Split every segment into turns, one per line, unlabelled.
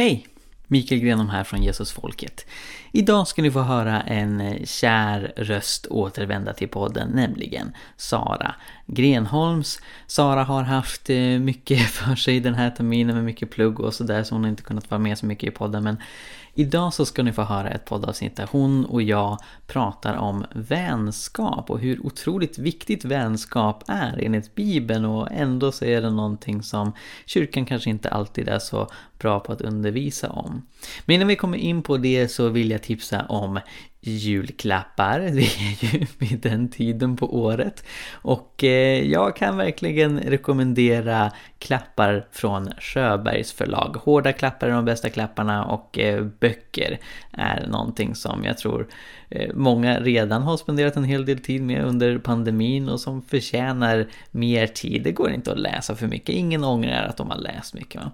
Hej! Mikael Grenholm här från Jesusfolket. Idag ska ni få höra en eh, kär röst återvända till podden, nämligen Sara Grenholms. Sara har haft eh, mycket för sig den här terminen med mycket plugg och sådär så hon har inte kunnat vara med så mycket i podden men Idag så ska ni få höra ett poddavsnitt där hon och jag pratar om vänskap och hur otroligt viktigt vänskap är enligt Bibeln och ändå så är det någonting som kyrkan kanske inte alltid är så bra på att undervisa om. Men innan vi kommer in på det så vill jag tipsa om julklappar. Det är ju vid den tiden på året. Och eh, jag kan verkligen rekommendera klappar från Sjöbergs förlag. Hårda klappar är de bästa klapparna och eh, böcker är någonting som jag tror eh, många redan har spenderat en hel del tid med under pandemin och som förtjänar mer tid. Det går inte att läsa för mycket, ingen ångrar att de har läst mycket. Va?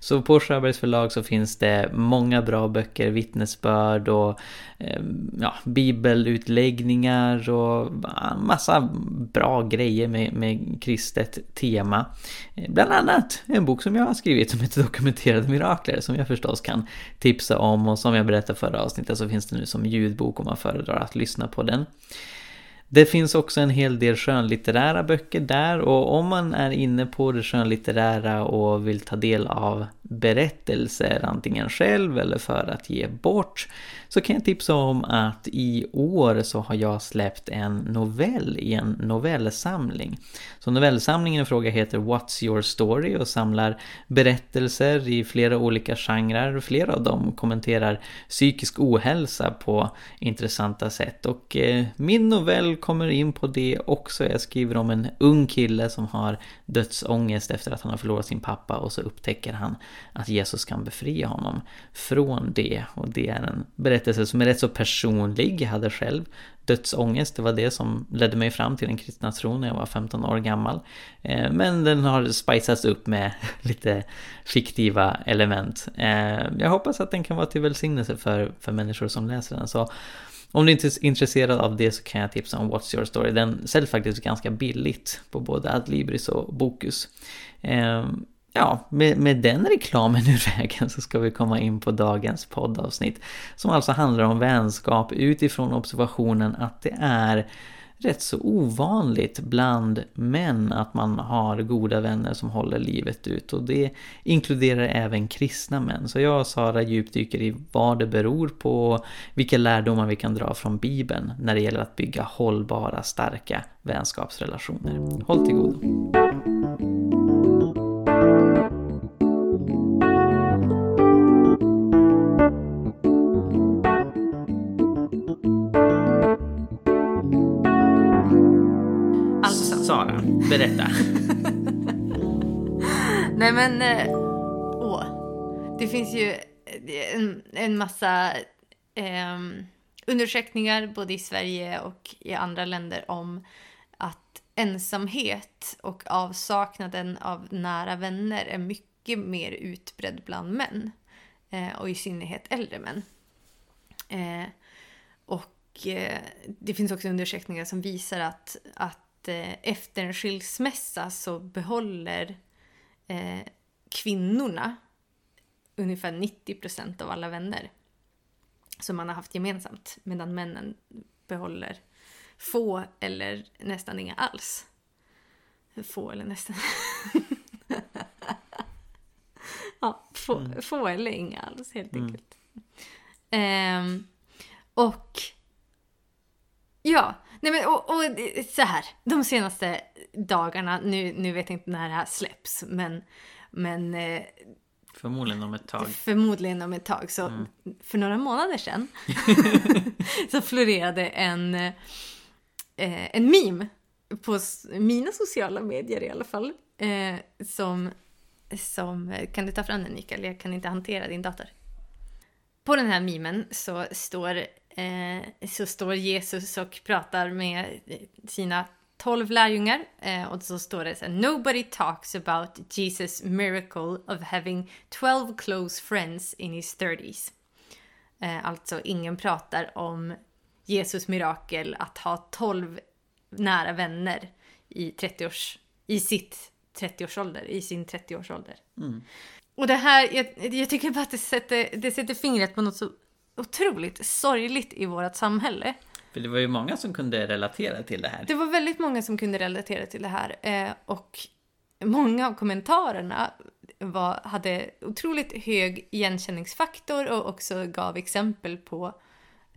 Så på Sjöbergs förlag så finns det många bra böcker, vittnesbörd och Ehm, ja, bibelutläggningar och massa bra grejer med, med kristet tema. Eh, bland annat en bok som jag har skrivit som heter Dokumenterade mirakler som jag förstås kan tipsa om och som jag berättade förra avsnittet så finns det nu som ljudbok om man föredrar att lyssna på den. Det finns också en hel del skönlitterära böcker där och om man är inne på det skönlitterära och vill ta del av berättelser antingen själv eller för att ge bort så kan jag tipsa om att i år så har jag släppt en novell i en novellsamling. Så novellsamlingen i fråga heter What's Your Story och samlar berättelser i flera olika genrer. Flera av dem kommenterar psykisk ohälsa på intressanta sätt och eh, min novell kommer in på det också. Jag skriver om en ung kille som har dödsångest efter att han har förlorat sin pappa och så upptäcker han att Jesus kan befria honom från det. Och det är en berättelse som är rätt så personlig. Jag hade själv dödsångest, det var det som ledde mig fram till den kristna tron när jag var 15 år gammal. Eh, men den har spicats upp med lite fiktiva element. Eh, jag hoppas att den kan vara till välsignelse för, för människor som läser den. Så om du inte är intresserad av det så kan jag tipsa om What's Your Story. Den säljs faktiskt ganska billigt på både Adlibris och Bokus. Eh, Ja, med, med den reklamen ur vägen så ska vi komma in på dagens poddavsnitt. Som alltså handlar om vänskap utifrån observationen att det är rätt så ovanligt bland män att man har goda vänner som håller livet ut. Och det inkluderar även kristna män. Så jag och Sara djupdyker i vad det beror på, vilka lärdomar vi kan dra från Bibeln när det gäller att bygga hållbara, starka vänskapsrelationer. Håll till godo! Berätta.
Nej men, eh, åh. Det finns ju eh, en, en massa eh, undersökningar både i Sverige och i andra länder om att ensamhet och avsaknaden av nära vänner är mycket mer utbredd bland män. Eh, och i synnerhet äldre män. Eh, och eh, det finns också undersökningar som visar att, att eh, efter en skilsmässa så behåller eh, kvinnorna ungefär 90% av alla vänner som man har haft gemensamt medan männen behåller få eller nästan inga alls. Få eller nästan. ja, få, mm. få, eller inga alls helt mm. enkelt. Um, och ja, Nej men och, och, så här, de senaste dagarna, nu, nu vet jag inte när det här släpps, men, men eh,
Förmodligen om ett tag.
Förmodligen om ett tag. Så mm. för några månader sedan så florerade en, eh, en meme på mina sociala medier i alla fall. Eh, som, som, kan du ta fram den Mikael? Jag kan inte hantera din dator. På den här memen så står eh, så står Jesus och pratar med sina tolv lärjungar eh, och så står det så här, Nobody talks about Jesus miracle of having 12 close friends in his 30s. Eh, alltså ingen pratar om Jesus mirakel att ha 12 nära vänner i 30 års, i sitt 30-årsålder, i sin 30-årsålder. Mm. och det här, jag, jag tycker bara att det sätter, det sätter fingret på något så otroligt sorgligt i vårt samhälle.
För det var ju många som kunde relatera till det här.
Det var väldigt många som kunde relatera till det här eh, och många av kommentarerna var, hade otroligt hög igenkänningsfaktor och också gav exempel på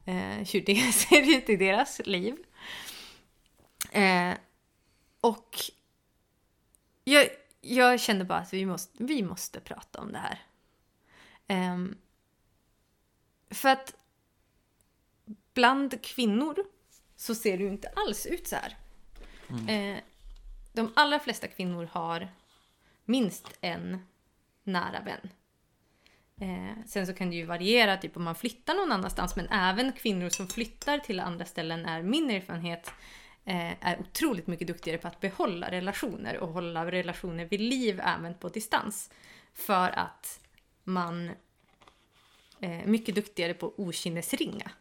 eh, hur det ser ut i deras liv. Eh, och jag, jag kände bara att vi måste, vi måste prata om det här. Eh, för att bland kvinnor så ser det ju inte alls ut så här.
Mm.
Eh, de allra flesta kvinnor har minst en nära vän. Eh, sen så kan det ju variera typ om man flyttar någon annanstans men även kvinnor som flyttar till andra ställen är min erfarenhet eh, är otroligt mycket duktigare på att behålla relationer och hålla relationer vid liv även på distans. För att man är mycket duktigare på okynnesringa.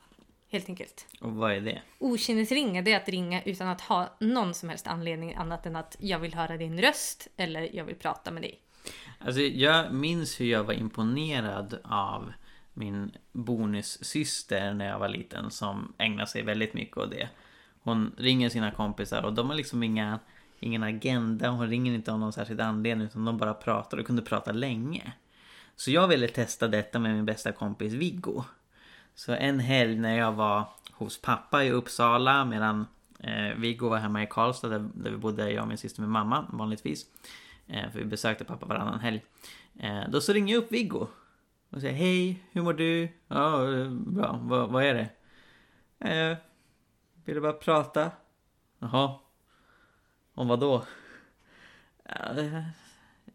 Helt enkelt.
Och vad är det?
Okynnesringa det är att ringa utan att ha någon som helst anledning annat än att jag vill höra din röst eller jag vill prata med dig.
Alltså jag minns hur jag var imponerad av min bonussyster när jag var liten som ägnar sig väldigt mycket åt det. Hon ringer sina kompisar och de har liksom inga, ingen agenda, hon ringer inte av någon särskild anledning utan de bara pratar och kunde prata länge. Så jag ville testa detta med min bästa kompis Viggo. Så en helg när jag var hos pappa i Uppsala medan eh, Viggo var hemma i Karlstad där, där vi bodde, jag och min syster med mamma vanligtvis. Eh, för vi besökte pappa varannan helg. Eh, då så ringer jag upp Viggo. Och säger hej, hur mår du? Ja, bra. Vad, vad är det? Eh, vill du bara prata? Jaha. Om vad då?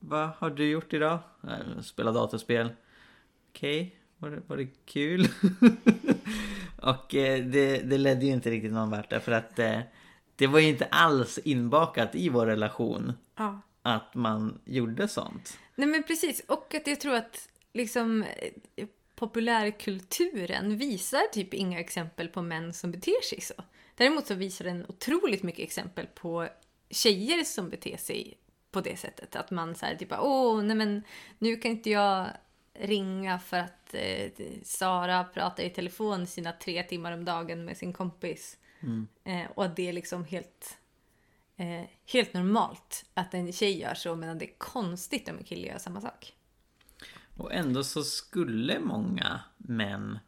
Vad har du gjort idag? Eh, spela datorspel. Okej, var, det, var det kul? och eh, det, det ledde ju inte riktigt någon vart därför att eh, det var ju inte alls inbakat i vår relation
Ja.
att man gjorde sånt.
Nej men precis, och att jag tror att liksom eh, populärkulturen visar typ inga exempel på män som beter sig så. Däremot så visar den otroligt mycket exempel på tjejer som beter sig på det sättet. Att man säger typ åh nej men nu kan inte jag ringa för att eh, Sara pratar i telefon sina tre timmar om dagen med sin kompis. Eh, och att det är liksom helt, eh, helt normalt att en tjej gör så medan det är konstigt om en kille gör samma sak.
Och ändå så skulle många män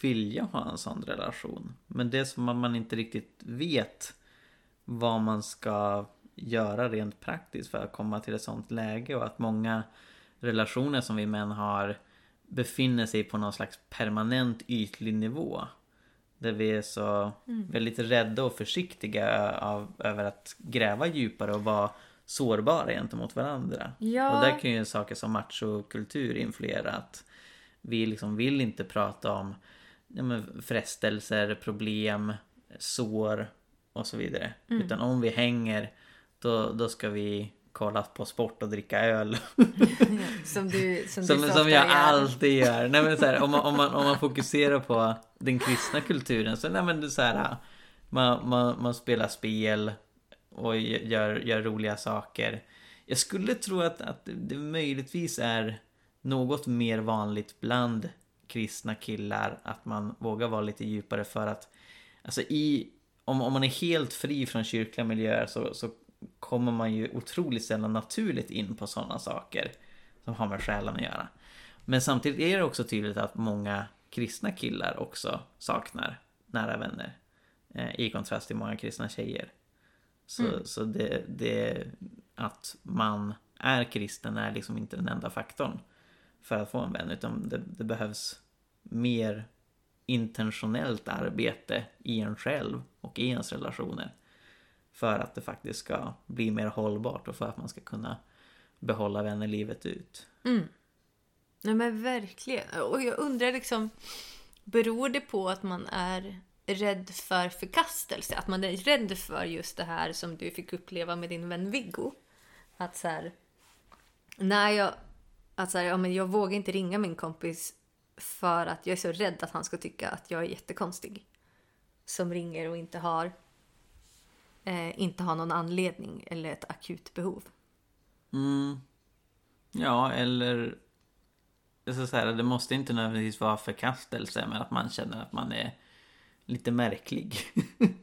vilja ha en sån relation. Men det är som att man inte riktigt vet vad man ska göra rent praktiskt för att komma till ett sånt läge och att många relationer som vi män har befinner sig på någon slags permanent ytlig nivå. Där vi är så väldigt rädda och försiktiga av, över att gräva djupare och vara sårbara gentemot varandra.
Ja.
Och där kan ju saker som machokultur influera. Att vi liksom vill inte prata om ja, men frestelser, problem, sår och så vidare. Utan om vi hänger då, då ska vi kolla på sport och dricka öl.
Som du, som
Som,
du
som jag
gör.
alltid gör. Nej, men så här, om, man, om, man, om man fokuserar på den kristna kulturen så nej, men det så här, man, man, man spelar spel och gör, gör roliga saker. Jag skulle tro att, att det möjligtvis är något mer vanligt bland kristna killar att man vågar vara lite djupare för att alltså i, om, om man är helt fri från kyrkliga miljöer så, så kommer man ju otroligt sällan naturligt in på sådana saker som har med själen att göra. Men samtidigt är det också tydligt att många kristna killar också saknar nära vänner. Eh, I kontrast till många kristna tjejer. Så, så det, det att man är kristen är liksom inte den enda faktorn för att få en vän. Utan det, det behövs mer intentionellt arbete i en själv och i ens relationer. För att det faktiskt ska bli mer hållbart och för att man ska kunna behålla vänner livet ut. Mm.
Nej men verkligen. Och jag undrar liksom, beror det på att man är rädd för förkastelse? Att man är rädd för just det här som du fick uppleva med din vän Viggo? Att så här, när jag, att så här, ja, men jag vågar inte ringa min kompis för att jag är så rädd att han ska tycka att jag är jättekonstig. Som ringer och inte har, eh, inte har någon anledning eller ett akut behov.
Mm. Ja, eller så så här, det måste inte nödvändigtvis vara förkastelse men att man känner att man är lite märklig.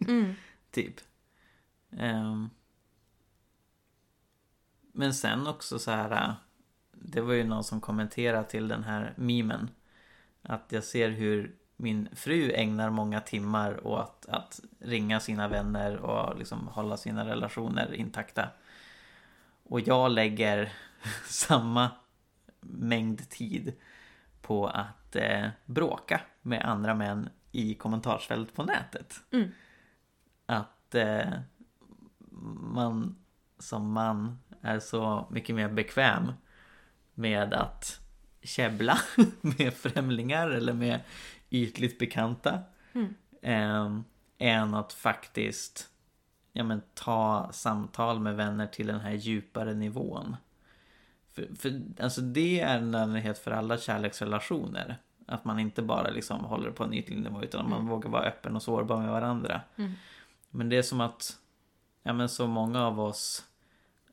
Mm.
typ. Ehm. men sen också så här. Det var ju någon som kommenterade till den här memen. Att jag ser hur min fru ägnar många timmar åt att ringa sina vänner och liksom hålla sina relationer intakta. Och jag lägger samma mängd tid på att eh, bråka med andra män i kommentarsfält på nätet.
Mm.
Att eh, man som man är så mycket mer bekväm med att käbbla med främlingar eller med ytligt bekanta.
Mm.
Eh, än att faktiskt ja, men, ta samtal med vänner till den här djupare nivån. För, för alltså det är en nödvändighet för alla kärleksrelationer. Att man inte bara liksom håller på en ytlig nivå utan man vågar vara öppen och sårbar med varandra.
Mm.
Men det är som att ja, men så många av oss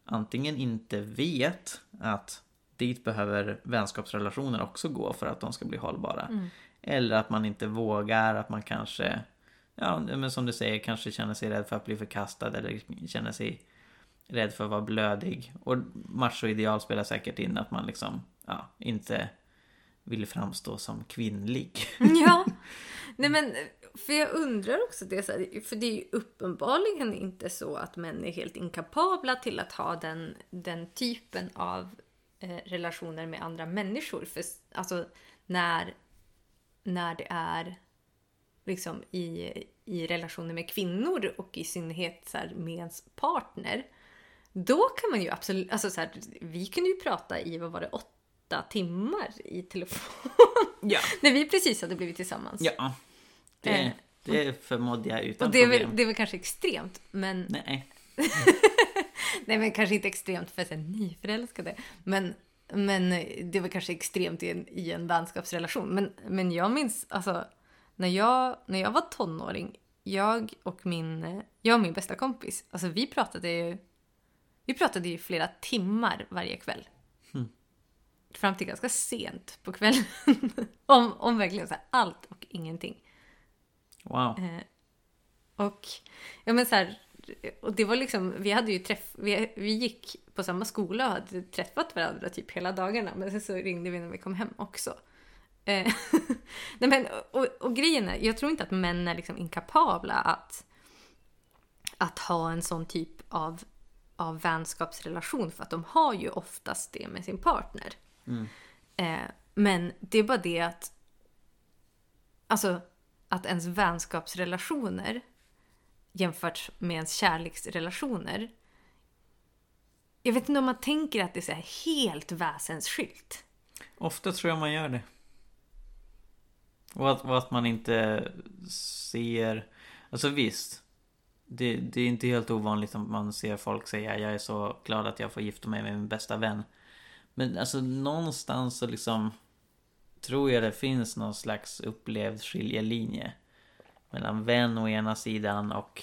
antingen inte vet att dit behöver vänskapsrelationer också gå för att de ska bli hållbara.
Mm.
Eller att man inte vågar, att man kanske, ja men som du säger, kanske känner sig rädd för att bli förkastad eller känner sig rädd för att vara blödig. Och machoideal spelar säkert in att man liksom, ja, inte vill framstå som kvinnlig.
Ja, nej men för jag undrar också det, för det är ju uppenbarligen inte så att män är helt inkapabla till att ha den, den typen av eh, relationer med andra människor. För alltså när, när det är liksom i, i relationer med kvinnor och i synnerhet så här, med ens partner. Då kan man ju absolut, alltså så här, vi kunde ju prata i, vad var det, åtta timmar i telefon.
Ja.
när vi precis hade blivit tillsammans.
Ja. Det,
Eh.
det förmådde jag utan
Och det är,
problem.
väl, det är väl kanske extremt, men
Nej.
nej, men kanske inte extremt för här, nyförälskade. Men, men det var kanske extremt i en, i en vänskapsrelation. Men, men jag minns, alltså, när jag, när jag var tonåring, jag och min, jag och min bästa kompis, alltså vi pratade ju, vi pratade ju flera timmar varje kväll.
Hmm.
Fram till ganska sent på kvällen. om, om verkligen så här, allt och ingenting.
Wow.
Eh, och, ja men så här, och det var liksom, vi hade ju träff, vi, vi gick på samma skola och hade träffat varandra typ hela dagarna. Men sen så ringde vi när vi kom hem också. Eh, Nej, men, och, och grejen är, jag tror inte att män är liksom inkapabla att, att ha en sån typ av, av vänskapsrelation. För att de har ju oftast det med sin partner.
Mm.
Eh, men det är bara det att Alltså att ens vänskapsrelationer jämfört med ens kärleksrelationer. Jag vet inte om man tänker att det är så här helt väsensskilt.
Ofta tror jag man gör det. Och att, och att man inte ser... Alltså visst. Det, det är inte helt ovanligt att man ser folk säga jag är så glad att jag får gifta mig med min bästa vän. Men alltså någonstans så liksom tror jag det finns någon slags upplevd skiljelinje. Mellan vän å ena sidan och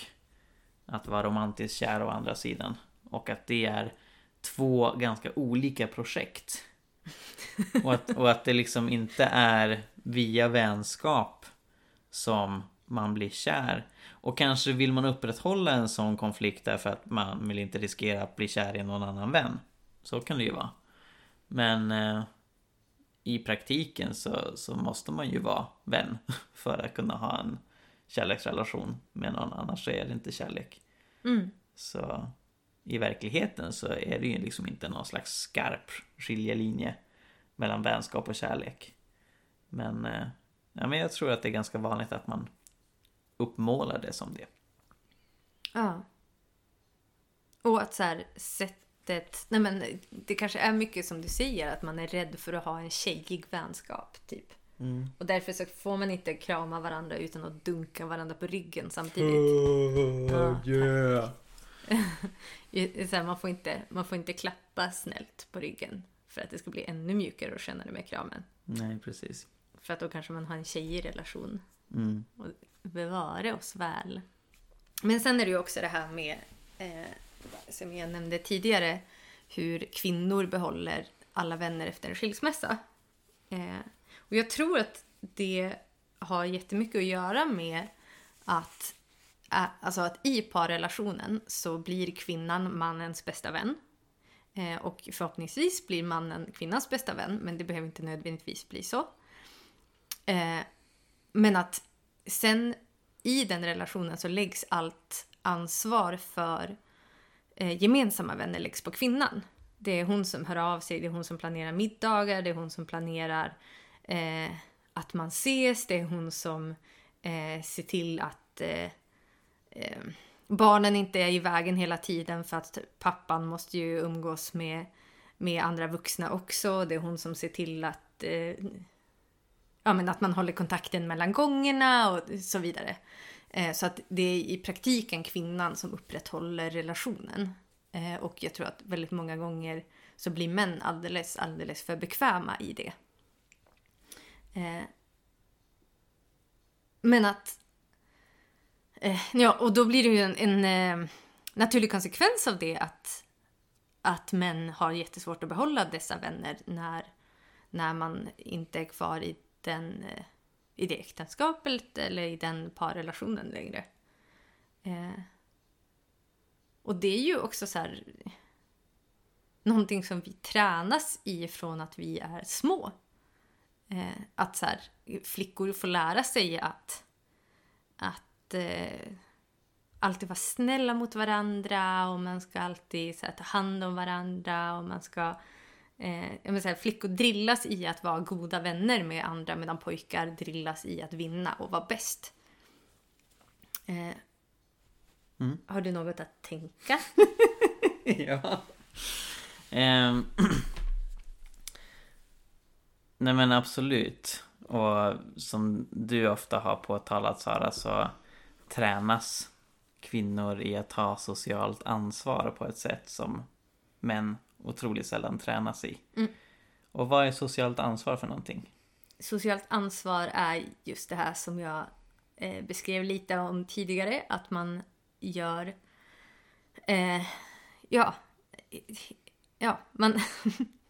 att vara romantiskt kär å andra sidan. Och att det är två ganska olika projekt. Och att, och att det liksom inte är via vänskap som man blir kär. Och kanske vill man upprätthålla en sån konflikt därför att man vill inte riskera att bli kär i någon annan vän. Så kan det ju vara. Men eh, i praktiken så, så måste man ju vara vän för att kunna ha en kärleksrelation med någon, annars är det inte kärlek.
Mm.
Så i verkligheten så är det ju liksom inte någon slags skarp skiljelinje mellan vänskap och kärlek. Men, eh, ja, men jag tror att det är ganska vanligt att man uppmålar det som det.
Ja. Och att så här, sättet... Nej men det kanske är mycket som du säger, att man är rädd för att ha en tjejig vänskap, typ.
Mm.
Och därför så får man inte krama varandra utan att dunka varandra på ryggen samtidigt. Ja,
yeah.
Här, man, får inte, man får inte klappa snällt på ryggen för att det ska bli ännu mjukare och skönare med kramen.
Nej, precis.
För att då kanske man har en tjejig relation.
Mm.
Och bevare oss väl. Men sen är det ju också det här med, eh, som jag nämnde tidigare, hur kvinnor behåller alla vänner efter en skilsmässa. Eh, och jag tror att det har jättemycket att göra med att, alltså att i parrelationen så blir kvinnan mannens bästa vän. Eh, och förhoppningsvis blir mannen kvinnans bästa vän, men det behöver inte nödvändigtvis bli så. Eh, men att sen i den relationen så läggs allt ansvar för eh, gemensamma vänner läggs på kvinnan. Det är hon som hör av sig, det är hon som planerar middagar, det är hon som planerar eh, att man ses, det är hon som eh, ser till att eh, eh, barnen inte är i vägen hela tiden för att pappan måste ju umgås med, med andra vuxna också. Det är hon som ser till att, eh, ja, men att man håller kontakten mellan gångerna och så vidare. Eh, så att det är i praktiken kvinnan som upprätthåller relationen. Eh, och jag tror att väldigt många gånger så blir män alldeles, alldeles för bekväma i det. Eh, men att... Eh, ja, och då blir det ju en, en eh, naturlig konsekvens av det att, att män har jättesvårt att behålla dessa vänner när, när man inte är kvar i, den, eh, i det äktenskapet eller i den parrelationen längre. Eh, och det är ju också så här någonting som vi tränas i från att vi är små. Eh, att så här, flickor får lära sig att, att eh, alltid vara snälla mot varandra och man ska alltid så här, ta hand om varandra och man ska eh, jag menar, så här, flickor drillas i att vara goda vänner med andra medan pojkar drillas i att vinna och vara bäst. Eh,
Mm.
Har du något att tänka?
ja. Ehm. Nej men absolut. Och som du ofta har påtalat Sara så tränas kvinnor i att ta socialt ansvar på ett sätt som män otroligt sällan tränas i.
Mm.
Och vad är socialt ansvar för någonting?
Socialt ansvar är just det här som jag eh, beskrev lite om tidigare, att man gör... Eh, ja, ja, man,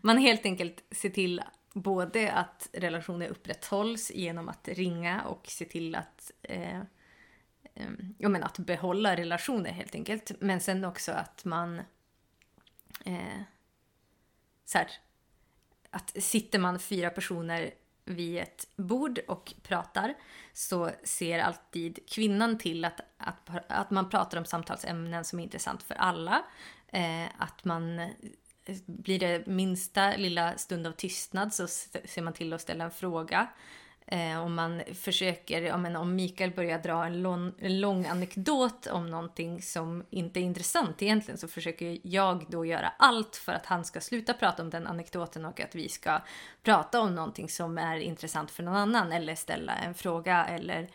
man helt enkelt ser till både att relationer upprätthålls genom att ringa och se till att, eh, ja, men att behålla relationer helt enkelt. Men sen också att man eh, så här, att sitter man fyra personer vid ett bord och pratar så ser alltid kvinnan till att, att, att man pratar om samtalsämnen som är intressant för alla. Eh, att man blir det minsta lilla stund av tystnad så ser man till att ställa en fråga. Eh, om man försöker, ja, men om Mikael börjar dra en lång, en lång anekdot om någonting som inte är intressant egentligen så försöker jag då göra allt för att han ska sluta prata om den anekdoten och att vi ska prata om någonting som är intressant för någon annan eller ställa en fråga eller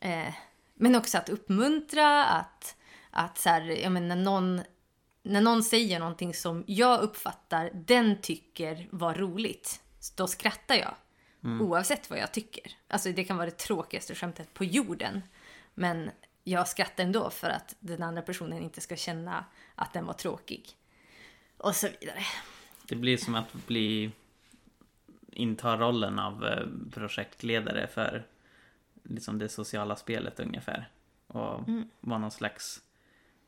eh, men också att uppmuntra att, att så här, jag menar, när någon när någon säger någonting som jag uppfattar den tycker var roligt, då skrattar jag. Mm. Oavsett vad jag tycker. Alltså det kan vara det tråkigaste skämtet på jorden. Men jag skrattar ändå för att den andra personen inte ska känna att den var tråkig. Och så vidare.
Det blir som att bli inta rollen av eh, projektledare för liksom det sociala spelet ungefär. Och mm. vara någon slags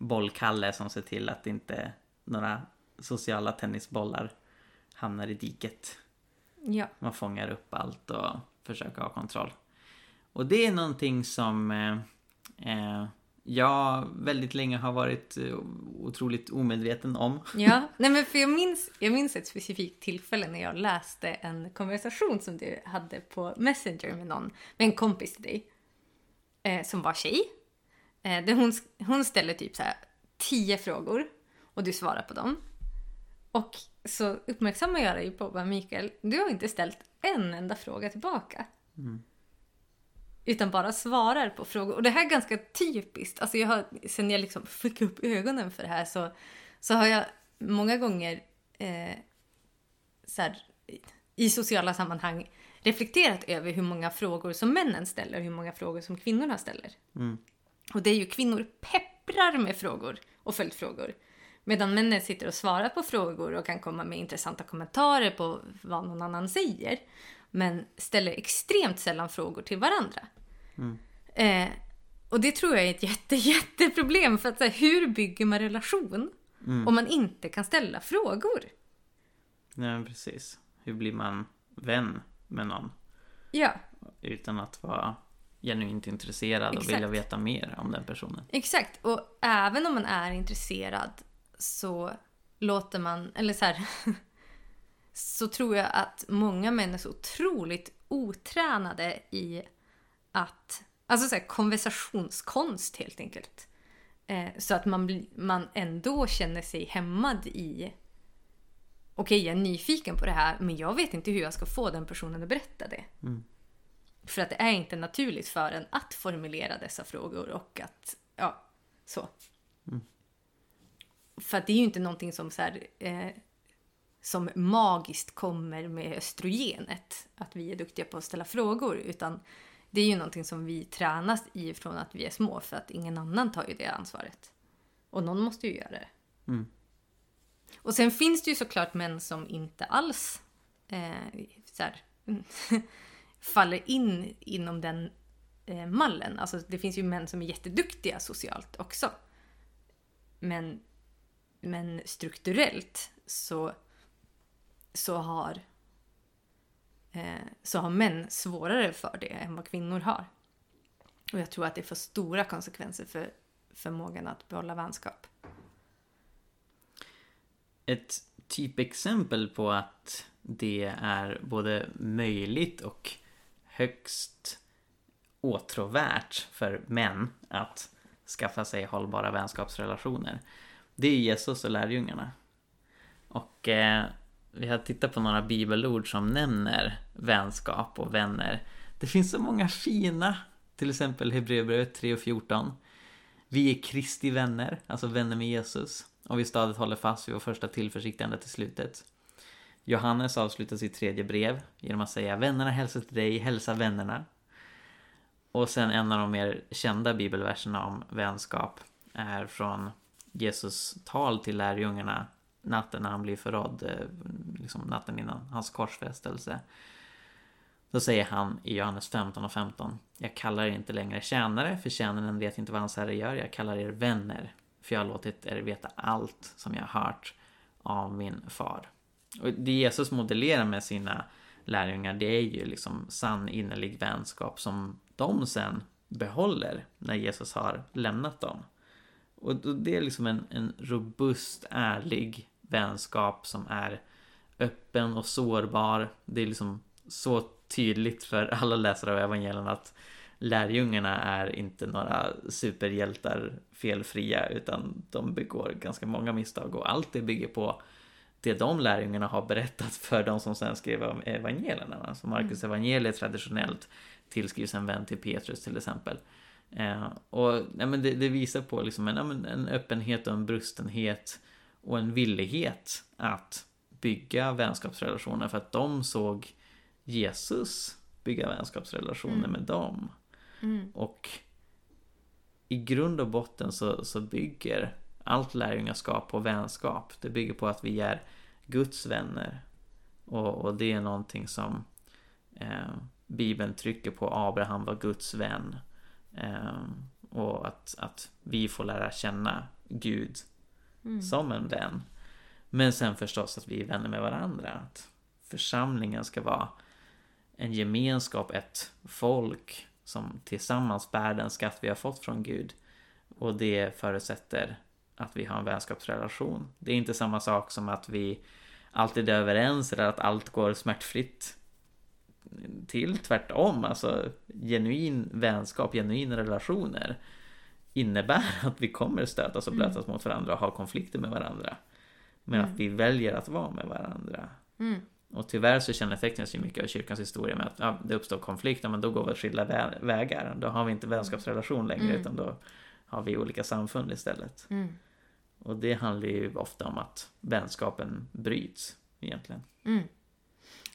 bollkalle som ser till att inte några sociala tennisbollar hamnar i diket.
Ja.
Man fångar upp allt och försöker ha kontroll. Och det är någonting som eh, eh, jag väldigt länge har varit eh, otroligt omedveten om.
Ja, nej men för jag minns, jag minns ett specifikt tillfälle när jag läste en konversation som du hade på Messenger med någon, med en kompis till dig. Eh, som var tjej. Eh, hon, hon ställer typ så här tio frågor och du svarar på dem. Och så uppmärksammar jag dig på vad Mikael, du har inte ställt en enda fråga tillbaka.
Mm.
Utan bara svarar på frågor. Och det här är ganska typiskt. Alltså jag har, sen jag liksom fick upp ögonen för det här så, så har jag många gånger eh, så här, i sociala sammanhang reflekterat över hur många frågor som männen ställer och hur många frågor som kvinnorna ställer.
Mm.
Och det är ju kvinnor pepprar med frågor och följdfrågor. Medan männen sitter och svarar på frågor och kan komma med intressanta kommentarer på vad någon annan säger. men ställer extremt sällan frågor till varandra.
Mm.
Eh, och det tror jag är ett jätte, jätteproblem. För att så här, hur bygger man relation
Mm.
om man inte kan ställa frågor?
Nej, precis. Hur blir man vän med någon
Ja,
utan att vara genuint intresserad och vilja veta mer om den personen?
exakt. Och även om man är intresserad så låter man, eller så här, så tror jag att många män är så otroligt otränade i att, alltså så här, konversationskonst helt enkelt. Eh, så att man, man ändå känner sig hämmad i Okej, jag är nyfiken på det här, men jag vet inte hur jag ska få den personen att berätta det.
Mm.
För att det är inte naturligt för en att formulera dessa frågor och att, ja, så. För att det är ju inte någonting som så här, eh, som magiskt kommer med östrogenet, att vi är duktiga på att ställa frågor, utan det är ju någonting som vi tränas i från att vi är små, för att ingen annan tar ju det ansvaret. Och någon måste ju göra det.
Mm.
Och sen finns det ju såklart män som inte alls eh, så här, faller in inom den eh, mallen. Alltså det finns ju män som är jätteduktiga socialt också. Men, men strukturellt så, så, har, eh, så har män svårare för det än vad kvinnor har. Och jag tror att det får stora konsekvenser för förmågan att behålla vänskap.
Ett typexempel på att det är både möjligt och högst åtråvärt för män att skaffa sig hållbara vänskapsrelationer. Det är Jesus och lärjungarna. Och eh, vi har tittat på några bibelord som nämner vänskap och vänner. Det finns så många fina, till exempel Hebreerbrevet 3 och 14. Vi är Kristi vänner, alltså vänner med Jesus. Och vi stadigt håller fast vid vår första tillförsikt ända till slutet. Johannes avslutar sitt tredje brev genom att säga Vännerna hälsar till dig, hälsa vännerna. Och sen en av de mer kända bibelverserna om vänskap är från Jesus tal till lärjungarna natten när han blir förrådd, eh, liksom natten innan hans korsfästelse. Då säger han i Johannes 15 och 15 Jag kallar er inte längre tjänare, för tjänaren vet inte vad hans herre gör. Jag kallar er vänner, för jag har låtit er veta allt som jag har hört av min far. Och det Jesus modellerar med sina lärjungar, det är ju liksom sann innerlig vänskap som de sen behåller när Jesus har lämnat dem. Och det är liksom en, en robust, ärlig vänskap som är öppen och sårbar. Det är liksom så tydligt för alla läsare av evangelierna att lärjungarna är inte några superhjältar felfria utan de begår ganska många misstag och allt det bygger på det de lärjungarna har berättat för de som sen skrev evangelierna. Alltså Markus evangeliet traditionellt tillskrivs en vän till Petrus till exempel. Eh, och ja, men det, det visar på liksom en, en öppenhet och en brustenhet och en villighet att bygga vänskapsrelationer för att de såg Jesus bygga vänskapsrelationer
Mm.
med dem.
Mm.
Och i grund och botten så, så bygger allt lärjungaskap på vänskap. Det bygger på att vi är Guds vänner. Och, och det är någonting som eh, Bibeln trycker på. Abraham var Guds vän. Eh, och att, att vi får lära känna Gud
Mm.
som en vän. Men sen förstås att vi är vänner med varandra. Att församlingen ska vara en gemenskap, ett folk som tillsammans bär den skatt vi har fått från Gud. Och det förutsätter att vi har en vänskapsrelation. Det är inte samma sak som att vi alltid är överens eller att allt går smärtfritt till. Tvärtom, alltså genuin vänskap, genuina relationer innebär att vi kommer stötas och blötas mot varandra och ha konflikter med varandra. Men att vi väljer att vara med varandra.
Mm.
Och tyvärr så kännetecknas ju mycket av kyrkans historia med att ja, det uppstår konflikter men då går vi skilda vä- vägar. Då har vi inte vänskapsrelation längre
Mm.
utan då har vi olika samfund istället.
Mm.
Och det handlar ju ofta om att vänskapen bryts egentligen.
Mm.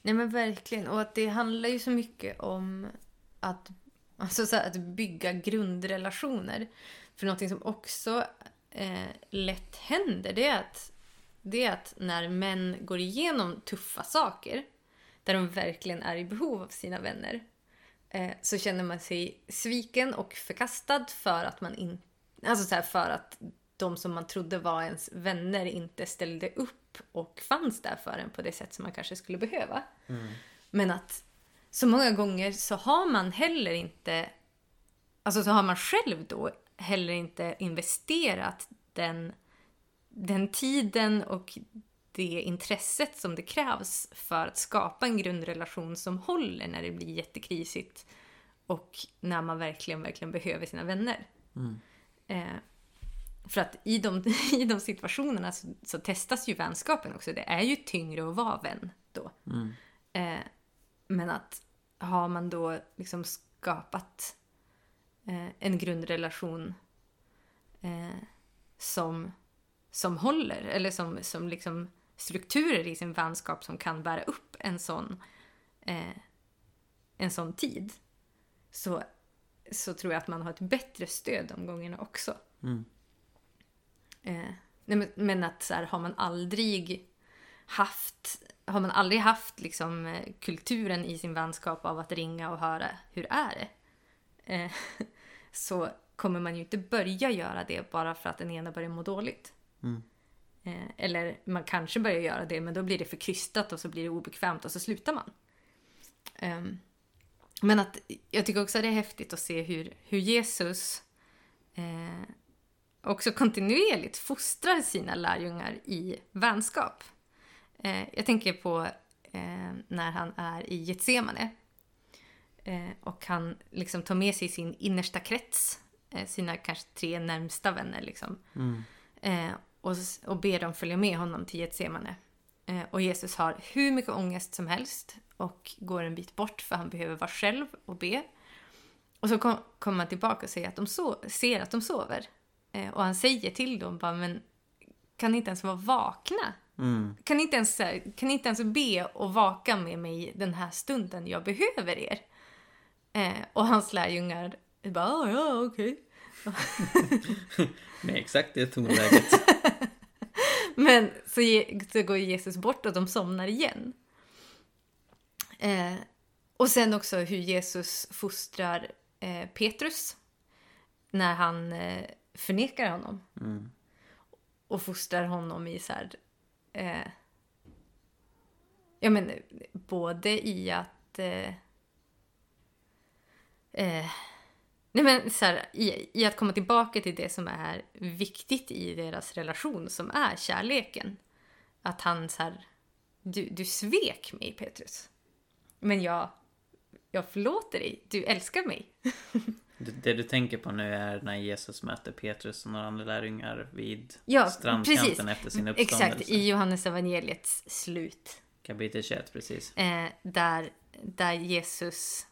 Nej men verkligen. Och att det handlar ju så mycket om att, alltså så här, att bygga grundrelationer. För någonting som också eh, lätt händer det är, att, det är att när män går igenom tuffa saker. där de verkligen är i behov av sina vänner, eh, så känner man sig sviken och förkastad för att man inte... Alltså så här, för att de som man trodde var ens vänner inte ställde upp och fanns där för en på det sätt som man kanske skulle behöva. Men att så många gånger så har man heller inte, alltså så har man själv då heller inte investerat den, den tiden och det intresset som det krävs för att skapa en grundrelation som håller när det blir jättekrisigt och när man verkligen, verkligen behöver sina vänner. Eh, för att i de, i de situationerna så, så testas ju vänskapen också. Det är ju tyngre att vara vän då. Eh, men att har man då liksom skapat eh, en grundrelation eh, som, som håller, eller som, som liksom strukturer i sin vänskap som kan bära upp en sån, eh, en sån tid, så, så tror jag att man har ett bättre stöd de gångerna också. Eh, men, men att så här, har man aldrig haft har man aldrig haft liksom, eh, kulturen i sin vänskap av att ringa och höra hur är det? Eh, så kommer man ju inte börja göra det bara för att den ena börjar må dåligt. Eh, eller man kanske börjar göra det men då blir det för krystat och så blir det obekvämt och så slutar man. Ehm, men att jag tycker också att det är häftigt att se hur, hur Jesus eh, också kontinuerligt fostrar sina lärjungar i vänskap. Eh, jag tänker på eh, när han är i Getsemane. Eh, och han liksom tar med sig sin innersta krets, sina kanske tre närmsta vänner. Liksom. Eh, och, och ber dem följa med honom till Getsemane. Och Jesus har hur mycket ångest som helst och går en bit bort för han behöver vara själv och be. Och så kom, kommer han tillbaka och säger att de so ser att de sover. Eh, och han säger till dem bara, men kan ni inte ens vara vakna? Kan, ni inte ens, kan ni inte ens be och vaka med mig den här stunden jag behöver er? Eh, och hans lärjungar bara, "Ja, ja, okej.
Med exakt det tonläget.
Men så, så går Jesus bort och de somnar igen. Eh, och sen också hur Jesus fostrar eh, Petrus när han eh, förnekar honom. Och fostrar honom i så här... Eh, ja, men både i att... Eh, eh, nej, men så här, i, I att komma tillbaka till det som är viktigt i deras relation, som är kärleken. Att han så här... Du, du svek mig, Petrus. Men jag, jag förlåter dig. Du älskar mig.
Det, det du tänker på nu är när Jesus möter Petrus och några andra lärjungar vid
Ja,
strandkanten
precis.
efter sin uppståndelse.
Exakt, i Johannes evangeliets slut.
Kapitel 21, precis.
Eh, där, där Jesus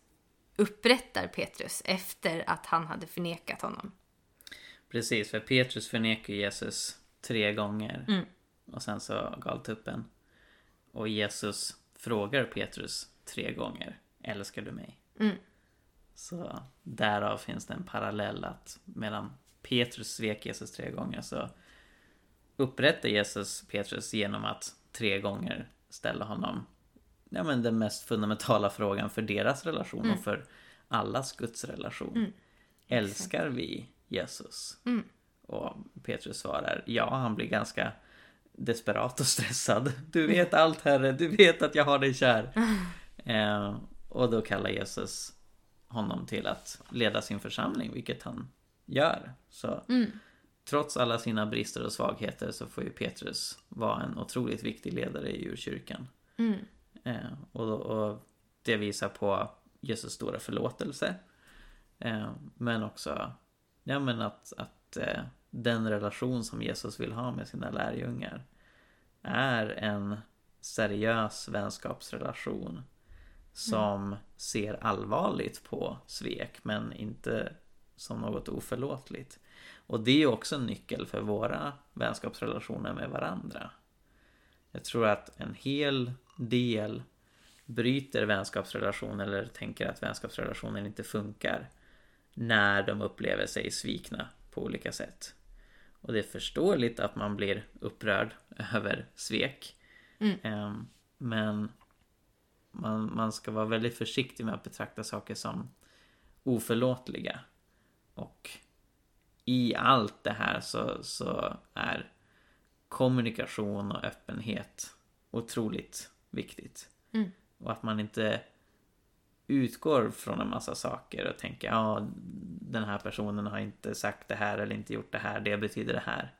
upprättar Petrus efter att han hade förnekat honom.
Precis, för Petrus förnekar Jesus tre gånger.
Mm.
Och sen så galtuppen. Och Jesus frågar Petrus tre gånger. Älskar du mig?
Mm.
Så därav finns det en parallell att medan Petrus svek Jesus tre gånger så upprättar Jesus Petrus genom att tre gånger ställa honom ja, men den mest fundamentala frågan för deras relation och för allas Guds relation. Älskar vi Jesus? Och Petrus svarar ja, han blir ganska desperat och stressad. Du vet allt Herre, du vet att jag har dig kär. Eh, och då kallar Jesus honom till att leda sin församling, vilket han gör. Så trots alla sina brister och svagheter så får ju Petrus vara en otroligt viktig ledare i urkyrkan. Eh, och, och det visar på Jesus stora förlåtelse. Eh, men också ja, men att, att eh, den relation som Jesus vill ha med sina lärjungar är en seriös vänskapsrelation som ser allvarligt på svek men inte som något oförlåtligt. Och det är också en nyckel för våra vänskapsrelationer med varandra. Jag tror att en hel del bryter vänskapsrelation eller tänker att vänskapsrelationen inte funkar när de upplever sig svikna på olika sätt. Och det är förståeligt att man blir upprörd över svek. Ehm, Men man, man ska vara väldigt försiktig med att betrakta saker som oförlåtliga. Och i allt det här så, så är kommunikation och öppenhet otroligt viktigt.
Mm.
Och att man inte utgår från en massa saker och tänker ja den här personen har inte sagt det här eller inte gjort det här, det betyder det här.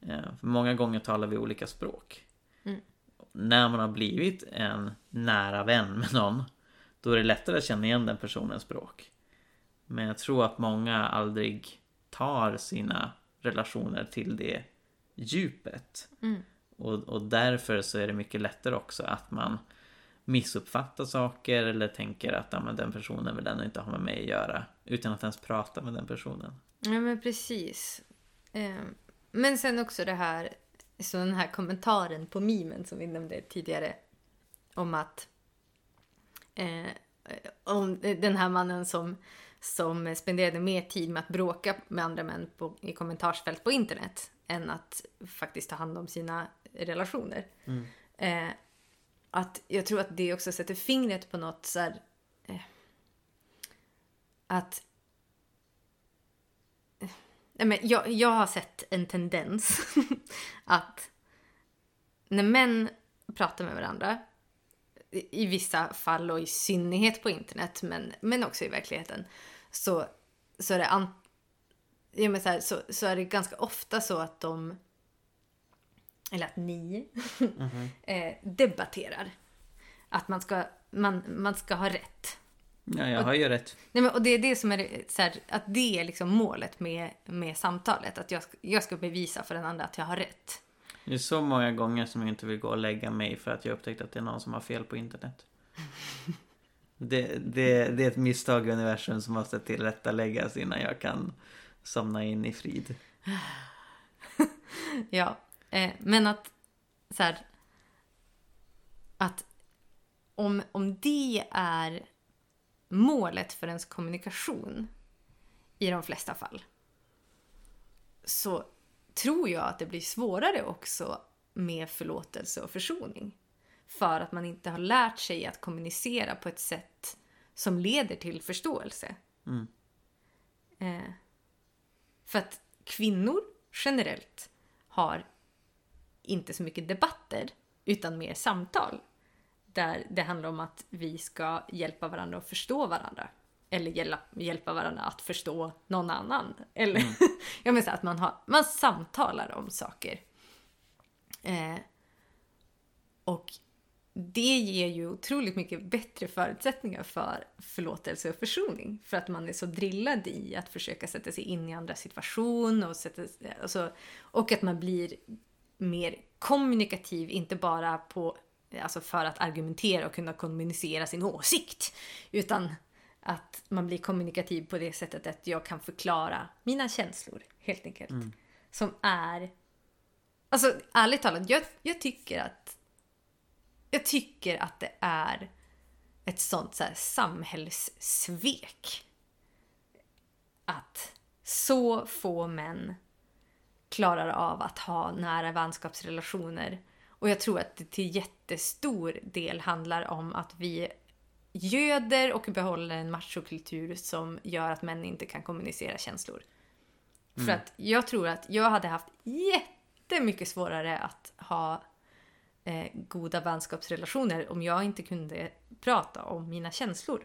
Eh, för många gånger talar vi olika språk.
Mm.
När man har blivit en nära vän med någon då är det lättare att känna igen den personens språk. Men jag tror att många aldrig tar sina relationer till det djupet.
Mm.
Och, och därför så är det mycket lättare också att man missuppfattar saker eller tänker att ja, men den personen vill ändå inte ha med mig att göra. Utan att ens prata med den personen.
Ja men precis. Eh, men sen också det här, så den här kommentaren på mimen som vi nämnde tidigare. Om att eh, om den här mannen som, som spenderade mer tid med att bråka med andra män på, i kommentarsfält på internet än att faktiskt ta hand om sina relationer.
Mm.
Eh, att jag tror att det också sätter fingret på något så här, eh, att nej men jag, jag har sett en tendens att när män pratar med varandra i, vissa fall och i synnerhet på internet men, men också i verkligheten så, så är det an, ja, men så, här, så, så är det ganska ofta så att de eller att ni eh, debatterar. Att man ska, man, man ska ha rätt.
Ja, jag har ju rätt.
Nej, men, och det är det som är så här, att det är liksom målet med, med samtalet. Att jag, jag ska bevisa för den andra att jag har rätt.
Det är så många gånger som jag inte vill gå och lägga mig för att jag upptäckt att det är någon som har fel på internet. Det, det, det är ett misstag i universum som måste tillrättaläggas innan jag kan somna in i frid.
Ja, eh, men att så här, att om, om det är målet för ens kommunikation i de flesta fall så tror jag att det blir svårare också med förlåtelse och försoning. För att man inte har lärt sig att kommunicera på ett sätt som leder till förståelse.
Mm.
Eh, för att kvinnor generellt har inte så mycket debatter utan mer samtal. Där det handlar om att vi ska hjälpa varandra att förstå varandra. Eller hjälpa, varandra att förstå någon annan. Eller jag menar så att man, har, man samtalar om saker. Eh, och det ger ju otroligt mycket bättre förutsättningar för förlåtelse och försoning. För att man är så drillad i att försöka sätta sig in i andra situation och, sätta, alltså, och att man blir mer kommunikativ, inte bara på, alltså för att argumentera och kunna kommunicera sin åsikt. Utan att man blir kommunikativ på det sättet att jag kan förklara mina känslor, helt enkelt. Som är... Alltså ärligt talat, jag, jag tycker att jag tycker att det är ett sånt så här samhällssvek. Att så få män klarar av att ha nära vänskapsrelationer. Och jag tror att det till jättestor del handlar om att vi göder och behåller en machokultur som gör att män inte kan kommunicera känslor. För att jag tror att jag hade haft jättemycket svårare att ha eh, goda vänskapsrelationer om jag inte kunde prata om mina känslor.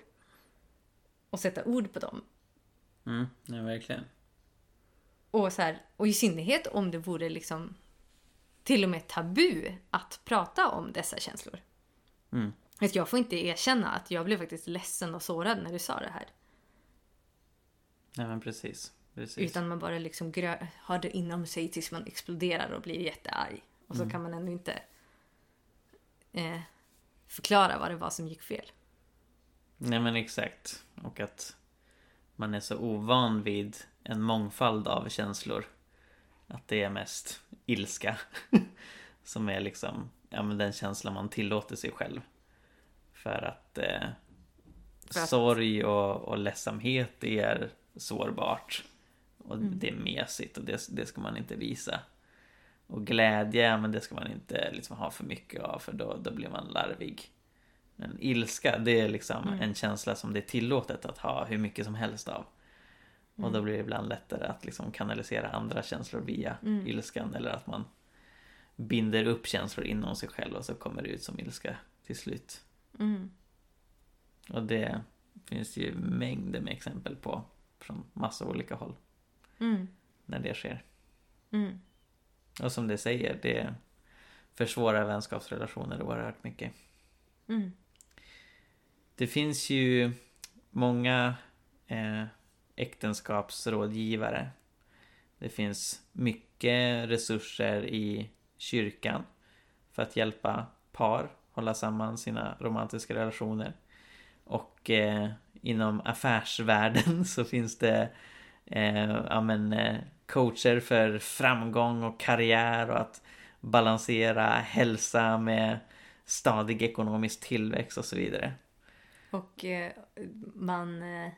Och sätta ord på dem.
Mm, ja, verkligen.
Och, så här, och i synnerhet om det vore liksom till och med tabu att prata om dessa känslor.
Mm.
Att jag får inte erkänna att jag blev faktiskt ledsen och sårad när du sa det här.
Nej men precis. precis.
Utan man bara liksom har det inom sig tills man exploderar och blir jättearg. Och så kan man ändå inte eh, förklara vad det var som gick fel.
Nej men exakt. Och att man är så ovan vid en mångfald av känslor. Att det är mest ilska. som är liksom ja, men den känslan man tillåter sig själv. För att, eh,
För att-
sorg och, och ledsamhet är sårbart. Och det är mesigt och det, det ska man inte visa. Och glädje, men det ska man inte liksom ha för mycket av för då, då blir man larvig. en ilska, det är liksom
Mm.
en känsla som det är tillåtet att ha hur mycket som helst av. Och då
Mm.
blir det ibland lättare att liksom kanalisera andra känslor via
Mm.
ilskan eller att man binder upp känslor inom sig själv och så kommer det ut som ilska till slut.
Mm.
Och det finns ju mängder med exempel på från massa olika håll
Mm.
när det sker.
Mm.
Och som det säger, det försvårar vänskapsrelationer oerhört mycket.
Mm.
Det finns ju många eh, äktenskapsrådgivare. Det finns mycket resurser i kyrkan för att hjälpa par hålla samman sina romantiska relationer. Och eh, inom affärsvärlden så finns det eh, ja, men, eh, coacher för framgång och karriär och att balansera hälsa med stadig ekonomisk tillväxt och så vidare.
Och eh, man... Eh,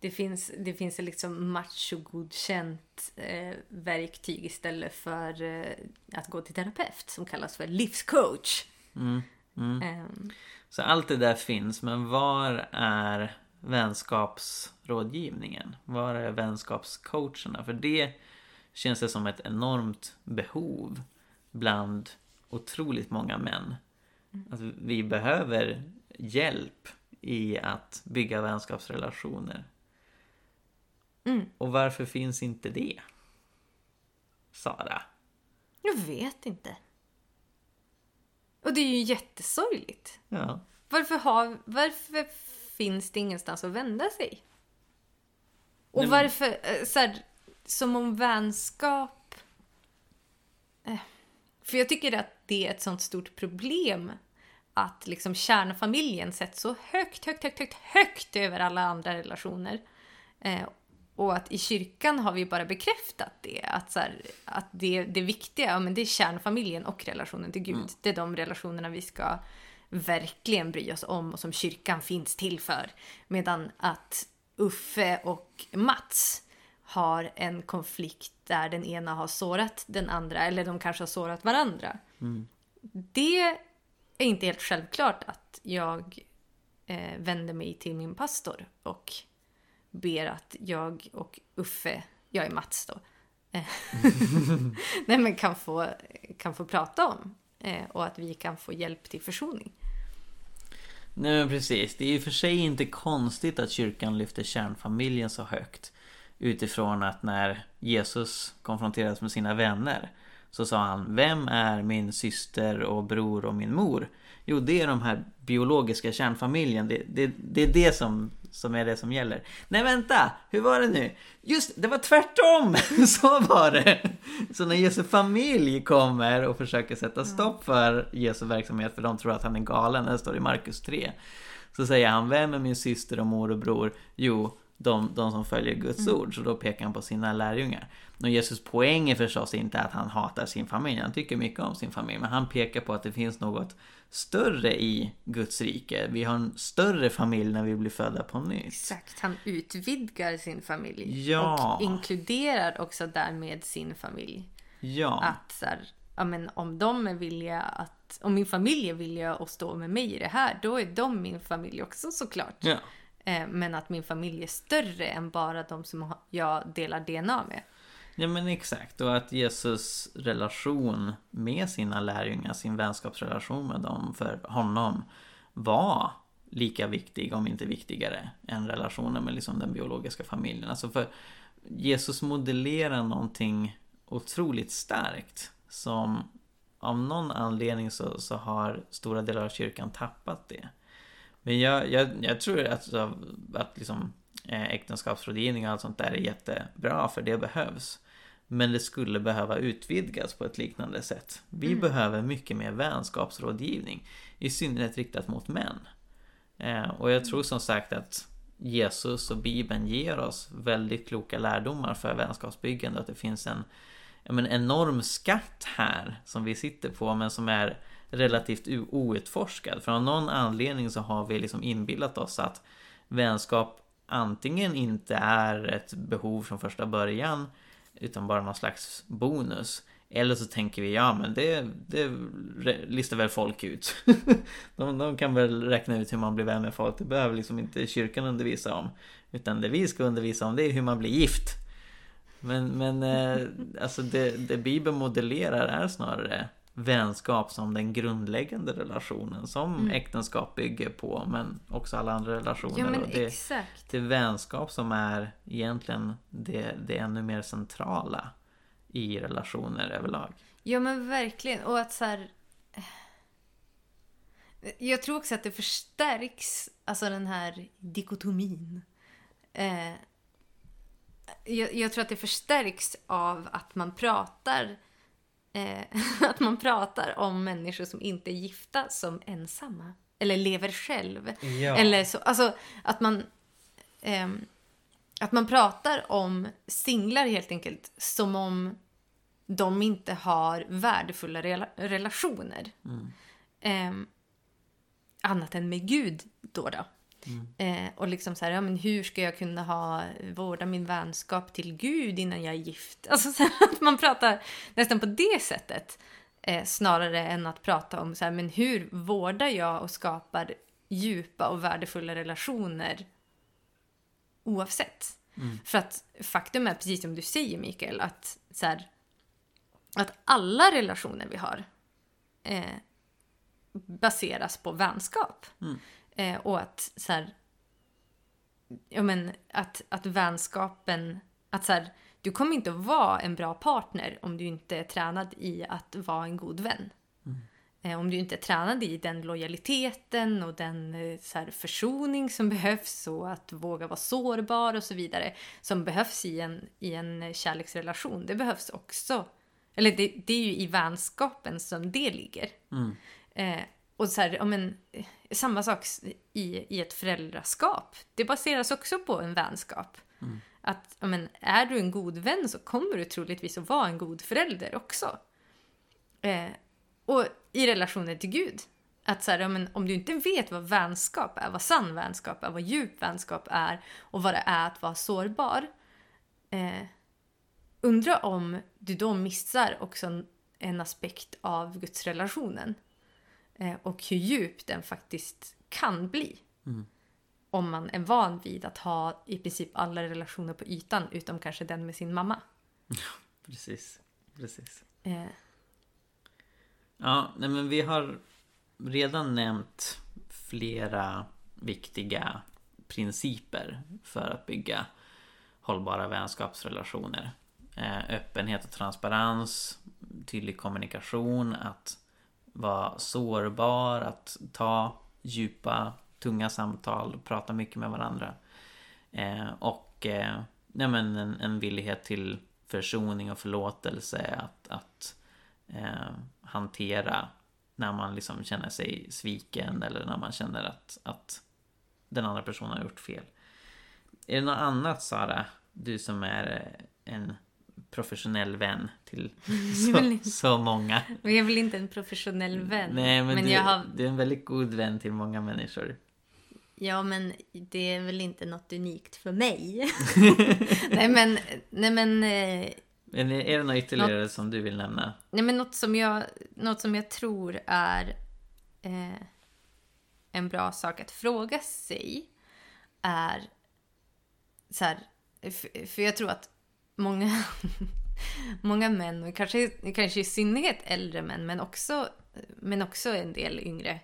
det finns, det finns ett liksom machogodkänt eh, verktyg istället för eh, att gå till terapeut som kallas för livscoach.
Mm, mm.
Ehm,
Så allt det där finns, men var är vänskapsrådgivningen? Var är vänskapscoacherna? För det känns det som ett enormt behov bland otroligt många män. Att vi behöver hjälp i att bygga vänskapsrelationer.
Mm.
Och varför finns inte det? Sara?
jag vet inte. Och det är ju jättesorgligt.
Ja.
Varför, har, varför finns det ingenstans att vända sig? Och
Nej, men-
varför, eh, så här, som om vänskap... Eh, För jag tycker att det är ett sånt stort problem att liksom kärnfamiljen sätts så högt, högt, högt, högt, högt över alla andra relationer. Och att i kyrkan har vi bara bekräftat det. Att, så här, att det, det viktiga men det är kärnfamiljen och relationen till Gud. Det är de relationerna vi ska verkligen bry oss om och som kyrkan finns till för. Medan att Uffe och Mats har en konflikt där den ena har sårat den andra eller de kanske har sårat varandra. Det är inte helt självklart att jag eh, vänder mig till min pastor och ber att jag och Uffe, jag är Mats då, eh, nej men kan få, kan få prata om eh, och att vi kan få hjälp till försoning.
Nej men precis, det är ju för sig inte konstigt att kyrkan lyfter kärnfamiljen så högt. Utifrån att när Jesus konfronterades med sina vänner så sa han Vem är min syster och bror och min mor? Jo, det är de här biologiska kärnfamiljen. Det, det, det är det som, som är det som gäller. Nej vänta, hur var det nu? Just det var tvärtom! Så var det! Så när Jesu familj kommer och försöker sätta stopp för Jesu verksamhet för de tror att han är galen, det står i Markus 3. Så säger han, vem är min syster och mor och bror? Jo, de, de som följer Guds ord. Så då pekar han på sina lärjungar. Och Jesus poäng är förstås inte att han hatar sin familj. Han tycker mycket om sin familj. Men han pekar på att det finns något större i Guds rike. Vi har en större familj när vi blir födda på nytt.
Exakt, han utvidgar sin familj
Ja.
och inkluderar också därmed sin familj.
Ja,
Att så här, ja, men om de är villiga att, om min familj är villiga att stå med mig i det här, då är de min familj också såklart.
ja.
Eh, men att min familj är större än bara de som jag delar DNA med.
Ja men exakt och att Jesus relation med sina lärjungar, sin vänskapsrelation med dem för honom var lika viktig om inte viktigare än relationen med liksom den biologiska familjen. Alltså för Jesus modellerar någonting otroligt starkt som av någon anledning så, så har stora delar av kyrkan tappat det. Men jag, jag, jag tror att, att liksom, eh, äktenskapsrådgivning och allt sånt där är jättebra för det behövs. Men det skulle behöva utvidgas på ett liknande sätt. Vi behöver mycket mer vänskapsrådgivning. I synnerhet riktat mot män. Eh, och jag tror som sagt att Jesus och Bibeln ger oss väldigt kloka lärdomar för vänskapsbyggande. Att det finns en men enorm skatt här som vi sitter på men som är relativt outforskad. För av någon anledning så har vi liksom inbillat oss att vänskap antingen inte är ett behov från första början utan bara någon slags bonus. Eller så tänker vi, ja men det, det listar väl folk ut. de, de kan väl räkna ut hur man blir vän med folk. Det behöver liksom inte kyrkan undervisa om. Utan det vi ska undervisa om det är hur man blir gift. Men, men eh, alltså det, det Bibeln modellerar är snarare vänskap som den grundläggande relationen som
Mm.
äktenskap bygger på men också alla andra relationer.
Ja men
det,
exakt.
det är vänskap som är egentligen det, det ännu mer centrala i relationer överlag.
Ja men verkligen. Och att så här... Jag tror också att det förstärks, alltså den här dikotomin. Eh, jag, jag tror att det förstärks av att man pratar eh, att man pratar om människor som inte är gifta som ensamma. Eller lever själv.
Ja.
Eller så, alltså att man ehm, att man pratar om singlar helt enkelt som om de inte har värdefulla rela- relationer. Ehm, annat än med Gud då. då. Eh, och liksom så här, ja men hur ska jag kunna ha, vårda min vänskap till Gud innan jag är gift? Alltså så här, att man pratar nästan på det sättet. Eh, snarare än att prata om så här, men hur vårdar jag och skapar djupa och värdefulla relationer oavsett. För att faktum är, precis som du säger Mikael, att, så här, att alla relationer vi har eh, baseras på vänskap. Eh, och att så här, ja men att, att vänskapen, att så här, du kommer inte att vara en bra partner om du inte är tränad i att vara en god vän. Eh, om du inte är tränad i den lojaliteten och den eh, så här, försoning som behövs och att våga vara sårbar och så vidare som behövs i en, i en kärleksrelation. Det behövs också. Eller det, det är ju i vänskapen som det ligger. Eh, och så här, ja, men, eh, samma sak i, i ett föräldraskap. Det baseras också på en vänskap. Att ja, men, är du en god vän så kommer du troligtvis att vara en god förälder också. Eh, och i relationen till Gud. Att så här, men, om du inte vet vad vänskap är, vad sann vänskap är, vad djup vänskap är och vad det är att vara sårbar. Eh, undra om du då missar också en, en aspekt av gudsrelationen. Eh, och hur djup den faktiskt kan bli. Om man är van vid att ha i princip alla relationer på ytan utom kanske den med sin mamma.
Precis. Precis.
Eh,
Ja, nej men vi har redan nämnt flera viktiga principer för att bygga hållbara vänskapsrelationer. Eh, öppenhet och transparens, tydlig kommunikation, att vara sårbar, att ta djupa, tunga samtal, prata mycket med varandra. Eh, och eh, nej men en, en villighet till försoning och förlåtelse, att, att eh, hantera när man liksom känner sig sviken eller när man känner att, att den andra personen har gjort fel. Är det något annat Sara, du som är en professionell vän till så, så många?
men jag är väl inte en professionell vän.
Nej men, du,
jag har,
du är en väldigt god vän till många människor.
ja, men det är väl inte något unikt för mig. nej men, nej men, eh,
Men är det något ytterligare som du vill nämna?
nej men något som jag, något som jag tror är eh, en bra sak att fråga sig är så här, för jag tror att många, många män, och kanske, kanske i synnerhet äldre män, men också, men också en del yngre,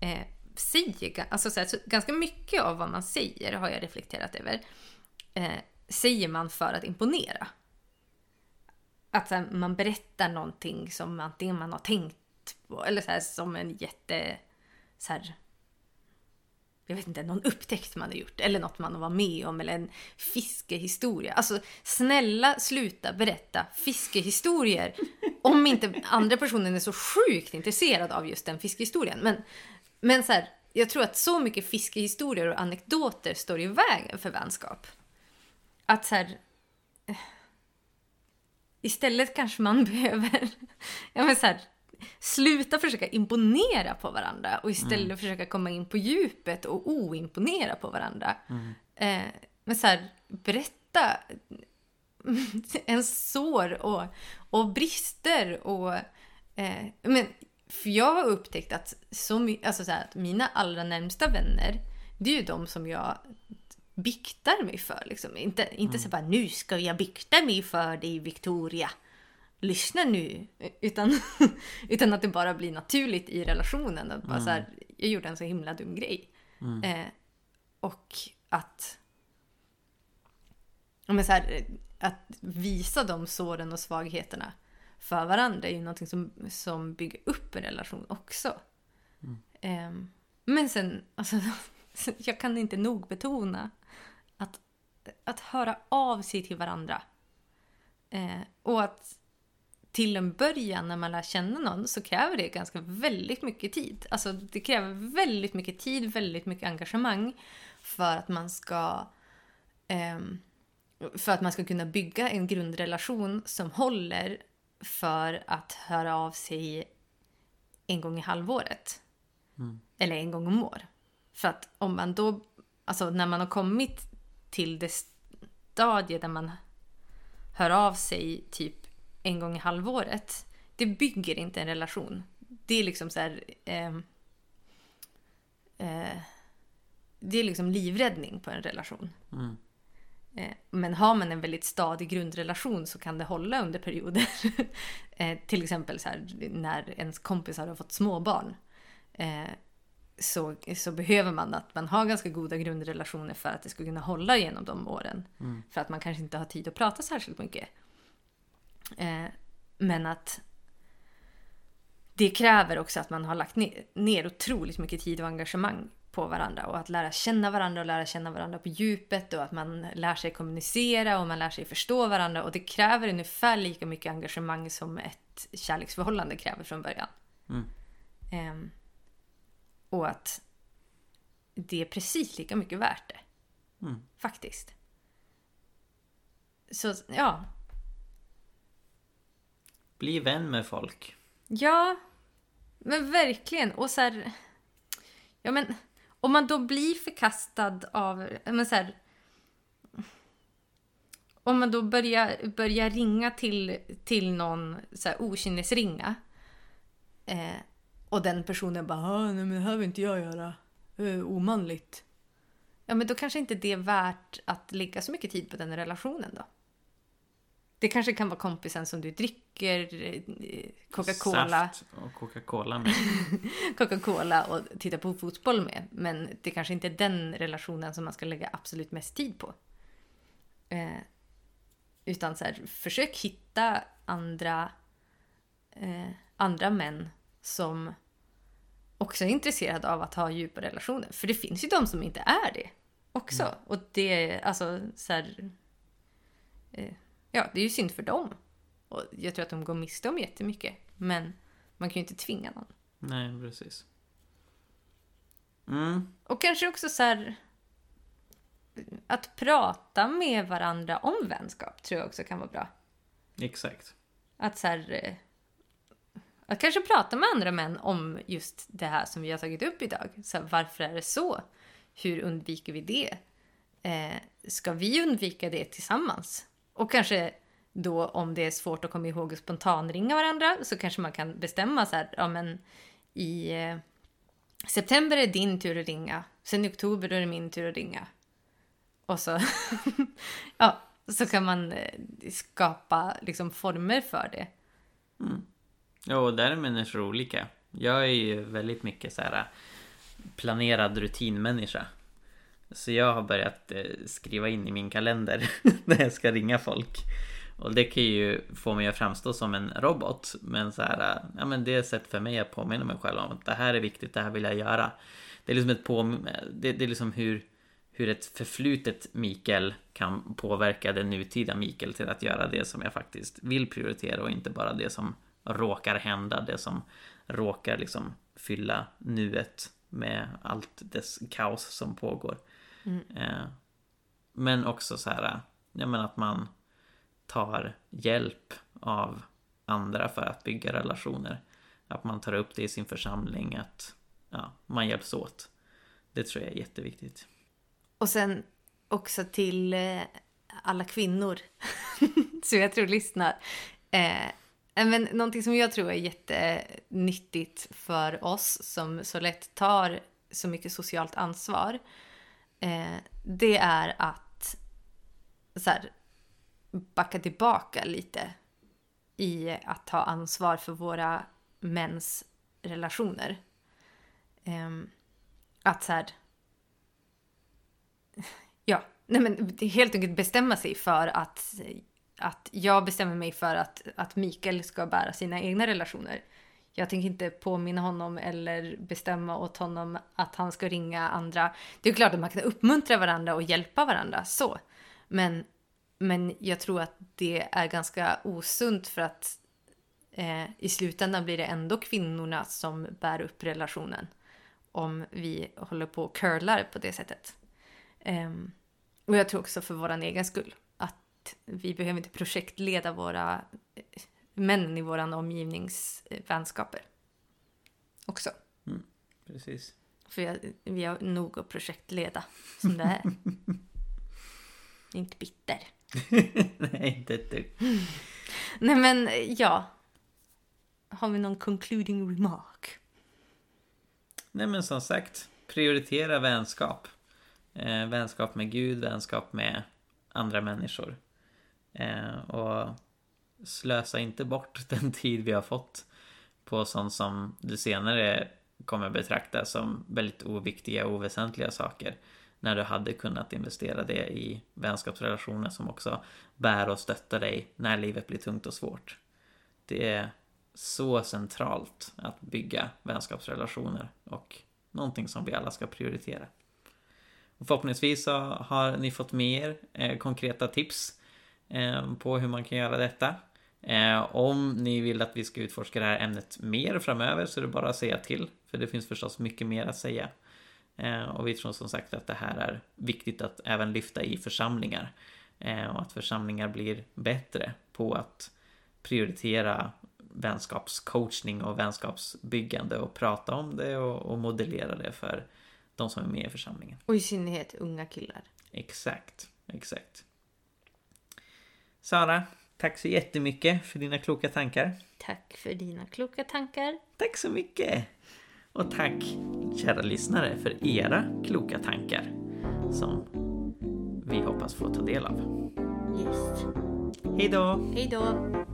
eh, säger alltså så här, så ganska mycket av vad man säger, har jag reflekterat över, eh, säger man för att imponera. Att här, man berättar någonting som antingen man har tänkt på, eller så här, som en jätte... Så här, jag vet inte, någon upptäckt man har gjort eller något man var med om eller en fiskehistoria. Alltså snälla sluta berätta fiskehistorier om inte andra personen är så sjukt intresserad av just den fiskehistorien. Men, men så här, jag tror att så mycket fiskehistorier och anekdoter står i vägen för vänskap. Att så här, eh, istället kanske man behöver ja, men så här, sluta försöka imponera på varandra och istället försöka komma in på djupet och oimponera på varandra. Eh, men så här, berätta ens sår och, och brister och... Eh, men, för jag har upptäckt att, så, alltså så här, att mina allra närmsta vänner, det är ju de som jag biktar mig för. Liksom. Inte, inte så bara nu ska jag bikta mig för dig Victoria. Lyssna nu. Utan, utan att det bara blir naturligt i relationen. Att bara så här, jag gjorde en så himla dum grej. Eh, och att... Men så här, att visa de såren och svagheterna för varandra är ju någonting som, som bygger upp en relation också. Ehm, men sen, alltså, jag kan inte nog betona att, att höra av sig till varandra. Eh, och att till en början när man lär känna någon så kräver det ganska väldigt mycket tid. Alltså det kräver väldigt mycket tid, väldigt mycket engagemang för att man ska ehm, för att man ska kunna bygga en grundrelation som håller för att höra av sig en gång i halvåret. Eller en gång om år. För att om man då, alltså när man har kommit till det stadie där man hör av sig typ en gång i halvåret. Det bygger inte en relation. Det är liksom så här... ehm, eh, det är liksom livräddning på en relation.
Mm.
Eh, Men har man en väldigt stadig grundrelation så kan det hålla under perioder. Eh, Till exempel så här, när ens kompisar har fått småbarn. eh, Så, så behöver man att man har ganska goda grundrelationer för att det ska kunna hålla genom de åren. För att man kanske inte har tid att prata särskilt mycket. Eh, Men att det kräver också att man har lagt ne- ner otroligt mycket tid och engagemang på varandra och att lära känna varandra och lära känna varandra på djupet och att man lär sig kommunicera och man lär sig förstå varandra och det kräver ungefär lika mycket engagemang som ett kärleksförhållande kräver från början.
Mm.
Ehm, och att det är precis lika mycket värt det.
Mm.
Faktiskt. Så ja,
bli vän med folk.
Ja, men verkligen. Och så här, ja men om man då blir förkastad av, men så här, om man då börjar, börjar ringa till, till någon så här, okynnesringa eh, och den personen bara ah, nej men det här vill inte jag göra, eh, omanligt. Ja men då kanske inte det är värt att lägga så mycket tid på den relationen då. Det kanske kan vara kompisen som du dricker eh, Coca-Cola
Saft och Coca-Cola med.
Coca-Cola och titta på fotboll med. Men det kanske inte är den relationen som man ska lägga absolut mest tid på. Eh, utan så här, försök hitta andra, eh, andra män som också är intresserade av att ha djupa relationer. För det finns ju de som inte är det också. Och det är alltså så här, eh, Ja, det är ju synd för dem. Och jag tror att de går miste om jättemycket. Men man kan ju inte tvinga någon.
Nej, precis. Mm.
Och kanske också så här... Att prata med varandra om vänskap tror jag också kan vara bra.
Exakt.
Att så här... eh, Att kanske prata med andra män om just det här som vi har tagit upp idag. Så här, varför är det så? Hur undviker vi det? Eh, ska vi undvika det tillsammans? Och kanske då om det är svårt att komma ihåg att spontanringa varandra så kanske man kan bestämma så här, ja men i eh, september är din tur att ringa, sen i oktober då är det min tur att ringa. Och så, ja, så kan man eh, skapa liksom former för det. Mm.
Ja, och där är människor olika. Jag är ju väldigt mycket så här eh, planerad rutinmänniska. Så jag har börjat eh, skriva in i min kalender när jag ska ringa folk. Och det kan ju få mig att framstå som en robot. Men så här, eh, ja men det är ett sätt för mig att påminna mig själv om att det här är viktigt, det här vill jag göra. Det är liksom ett på, det, det är liksom hur, hur ett förflutet Mikael kan påverka den nutida Mikael till att göra det som jag faktiskt vill prioritera och inte bara det som råkar hända, det som råkar liksom fylla nuet med allt dess kaos som pågår. Eh, men också så här, ja men att man tar hjälp av andra för att bygga relationer. Att man tar upp det i sin församling, att ja, man hjälps åt. Det tror jag är jätteviktigt.
Och sen också till eh, alla kvinnor som jag tror lyssnar. Eh, men någonting som jag tror är jättenyttigt för oss som så lätt tar så mycket socialt ansvar. Eh, det är att så här, backa tillbaka lite i att ta ansvar för våra mäns relationer. Eh, att så här, ja, nej men helt enkelt bestämma sig för att, att jag bestämmer mig för att, att Mikael ska bära sina egna relationer. Jag tänker inte påminna honom eller bestämma åt honom att han ska ringa andra. Det är klart att man kan uppmuntra varandra och hjälpa varandra så. Men, men jag tror att det är ganska osunt för att eh, i slutändan blir det ändå kvinnorna som bär upp relationen. Om vi håller på och curlar på det sättet. Eh, och jag tror också för vår egen skull. Att vi behöver inte projektleda våra eh, eh, män i våra omgivningsvänskaper. Också.
Mm, precis.
För jag, vi har nog att projektleda som det är. inte bitter.
Nej, inte ett dugg.
Nej men ja. Har vi någon concluding remark?
Nej men som sagt, prioritera vänskap. Eh, vänskap med Gud, vänskap med andra människor. Eh, och slösa inte bort den tid vi har fått på sånt som du senare kommer betrakta som väldigt oviktiga och oväsentliga saker. När du hade kunnat investera det i vänskapsrelationer som också bär och stöttar dig när livet blir tungt och svårt. Det är så centralt att bygga vänskapsrelationer och någonting som vi alla ska prioritera. Och förhoppningsvis så har ni fått med er eh, konkreta tips eh, på hur man kan göra detta. Eh, om ni vill att vi ska utforska det här ämnet mer framöver så är det bara att säga till. För det finns förstås mycket mer att säga. Eh, och vi tror som sagt att det här är viktigt att även lyfta i församlingar. Eh, och att församlingar blir bättre på att prioritera vänskapscoachning och vänskapsbyggande och prata om det och, och modellera det för de som är med i församlingen.
Och i synnerhet unga killar.
Exakt, exakt. Sara, tack så jättemycket för dina kloka tankar.
Tack för dina kloka tankar.
Tack så mycket! Och tack, kära lyssnare, för era kloka tankar som vi hoppas få ta del av.
Yes.
Hej då!
Hej då!